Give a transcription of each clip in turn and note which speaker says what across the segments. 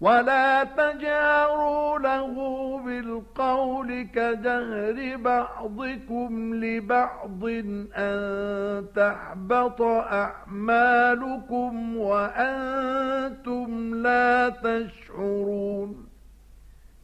Speaker 1: ولا تجاروا له بالقول كجهر بعضكم لبعض أن تحبط أعمالكم وأنتم لا تشعرون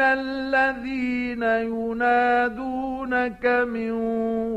Speaker 1: إِنَّ الَّذِينَ يُنَادُونَكَ مِنْ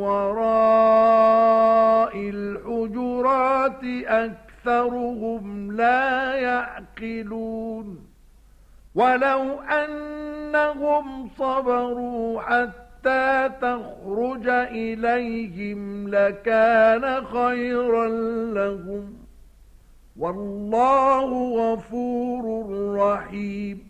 Speaker 1: وَرَاءِ الْحُجُرَاتِ أَكْثَرُهُمْ لَا يَعْقِلُونَ وَلَوْ أَنَّهُمْ صَبَرُوا حَتَّى تَخْرُجَ إِلَيْهِمْ لَكَانَ خَيْرًا لَهُمْ وَاللَّهُ غَفُورٌ رَحِيمٌ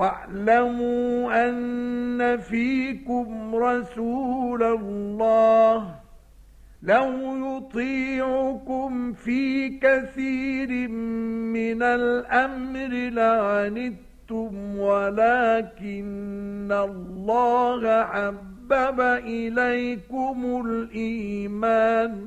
Speaker 1: واعلموا أن فيكم رسول الله لو يطيعكم في كثير من الأمر لعنتم ولكن الله حبب إليكم الإيمان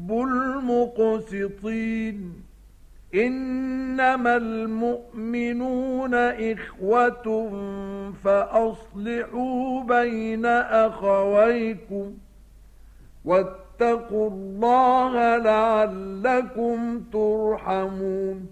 Speaker 1: يحب المقسطين إنما المؤمنون إخوة فأصلحوا بين أخويكم واتقوا الله لعلكم ترحمون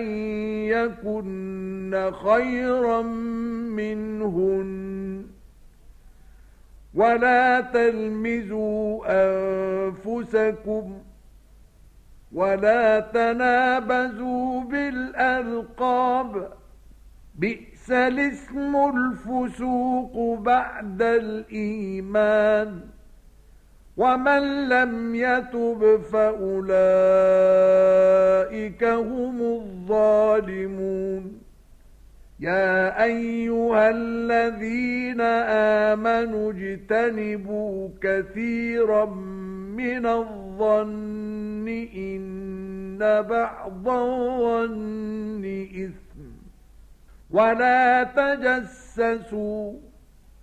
Speaker 1: أن يكن خيرا منهن ولا تلمزوا أنفسكم ولا تنابزوا بالألقاب بئس الاسم الفسوق بعد الإيمان ومن لم يتب فأولئك هم الظالمون يا أيها الذين آمنوا اجتنبوا كثيرا من الظن إن بعض الظن إثم ولا تجسسوا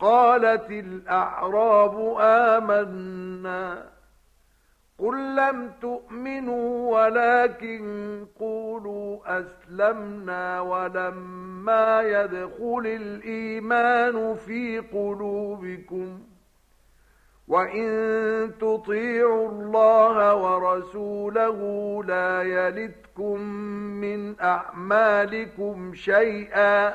Speaker 1: قالت الأعراب آمنا قل لم تؤمنوا ولكن قولوا أسلمنا ولما يدخل الإيمان في قلوبكم وإن تطيعوا الله ورسوله لا يلتكم من أعمالكم شيئا